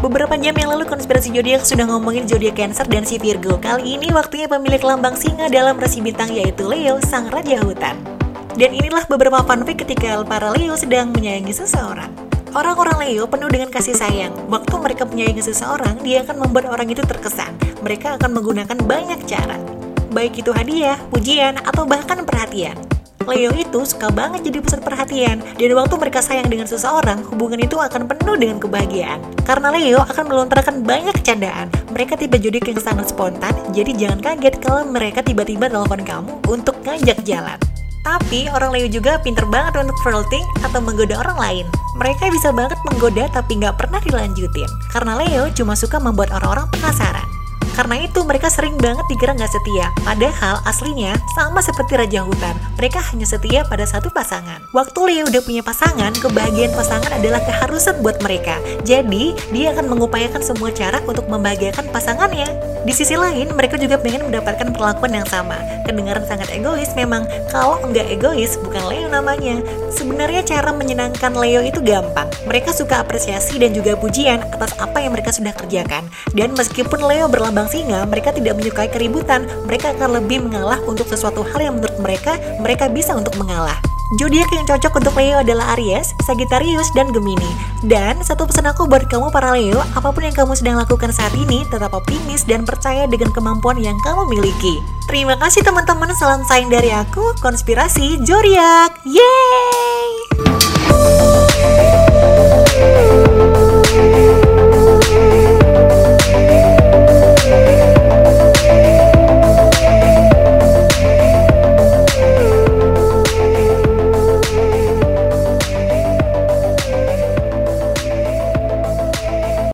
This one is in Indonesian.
Beberapa jam yang lalu konspirasi zodiak sudah ngomongin zodiak Cancer dan si Virgo. Kali ini waktunya pemilik lambang singa dalam rasi bintang yaitu Leo, sang raja hutan. Dan inilah beberapa fun fact ketika para Leo sedang menyayangi seseorang. Orang-orang Leo penuh dengan kasih sayang. Waktu mereka menyayangi seseorang, dia akan membuat orang itu terkesan. Mereka akan menggunakan banyak cara. Baik itu hadiah, pujian, atau bahkan perhatian. Leo itu suka banget jadi pusat perhatian dan waktu mereka sayang dengan seseorang, hubungan itu akan penuh dengan kebahagiaan. Karena Leo akan melontarkan banyak candaan. Mereka tiba jodik yang sangat spontan, jadi jangan kaget kalau mereka tiba-tiba telepon kamu untuk ngajak jalan. Tapi orang Leo juga pinter banget untuk flirting atau menggoda orang lain. Mereka bisa banget menggoda tapi nggak pernah dilanjutin. Karena Leo cuma suka membuat orang-orang penasaran. Karena itu mereka sering banget dikira nggak setia. Padahal aslinya sama seperti Raja Hutan. Mereka hanya setia pada satu pasangan. Waktu Leo udah punya pasangan, kebahagiaan pasangan adalah keharusan buat mereka. Jadi, dia akan mengupayakan semua cara untuk membahagiakan pasangannya. Di sisi lain, mereka juga pengen mendapatkan perlakuan yang sama. Kedengaran sangat egois memang. Kalau nggak egois, bukan Leo namanya. Sebenarnya cara menyenangkan Leo itu gampang. Mereka suka apresiasi dan juga pujian atas apa yang mereka sudah kerjakan. Dan meskipun Leo berlambang singa, mereka tidak menyukai keributan. Mereka akan lebih mengalah untuk sesuatu hal yang menurut mereka, mereka bisa untuk mengalah. Zodiak yang cocok untuk Leo adalah Aries, Sagittarius, dan Gemini. Dan satu pesan aku buat kamu para Leo, apa pun yang kamu sedang lakukan saat ini, tetap optimis dan percaya dengan kemampuan yang kamu miliki. Terima kasih teman-teman, salam sayang dari aku, Konspirasi Zodiak. Yeay!